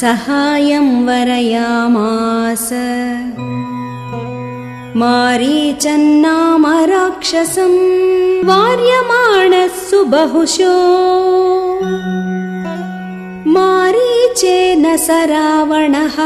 सहायं वरयामास। मारीचन्नाम राक्षसम् वार्यमाणः सुबहुशो मारीचेन स रावणः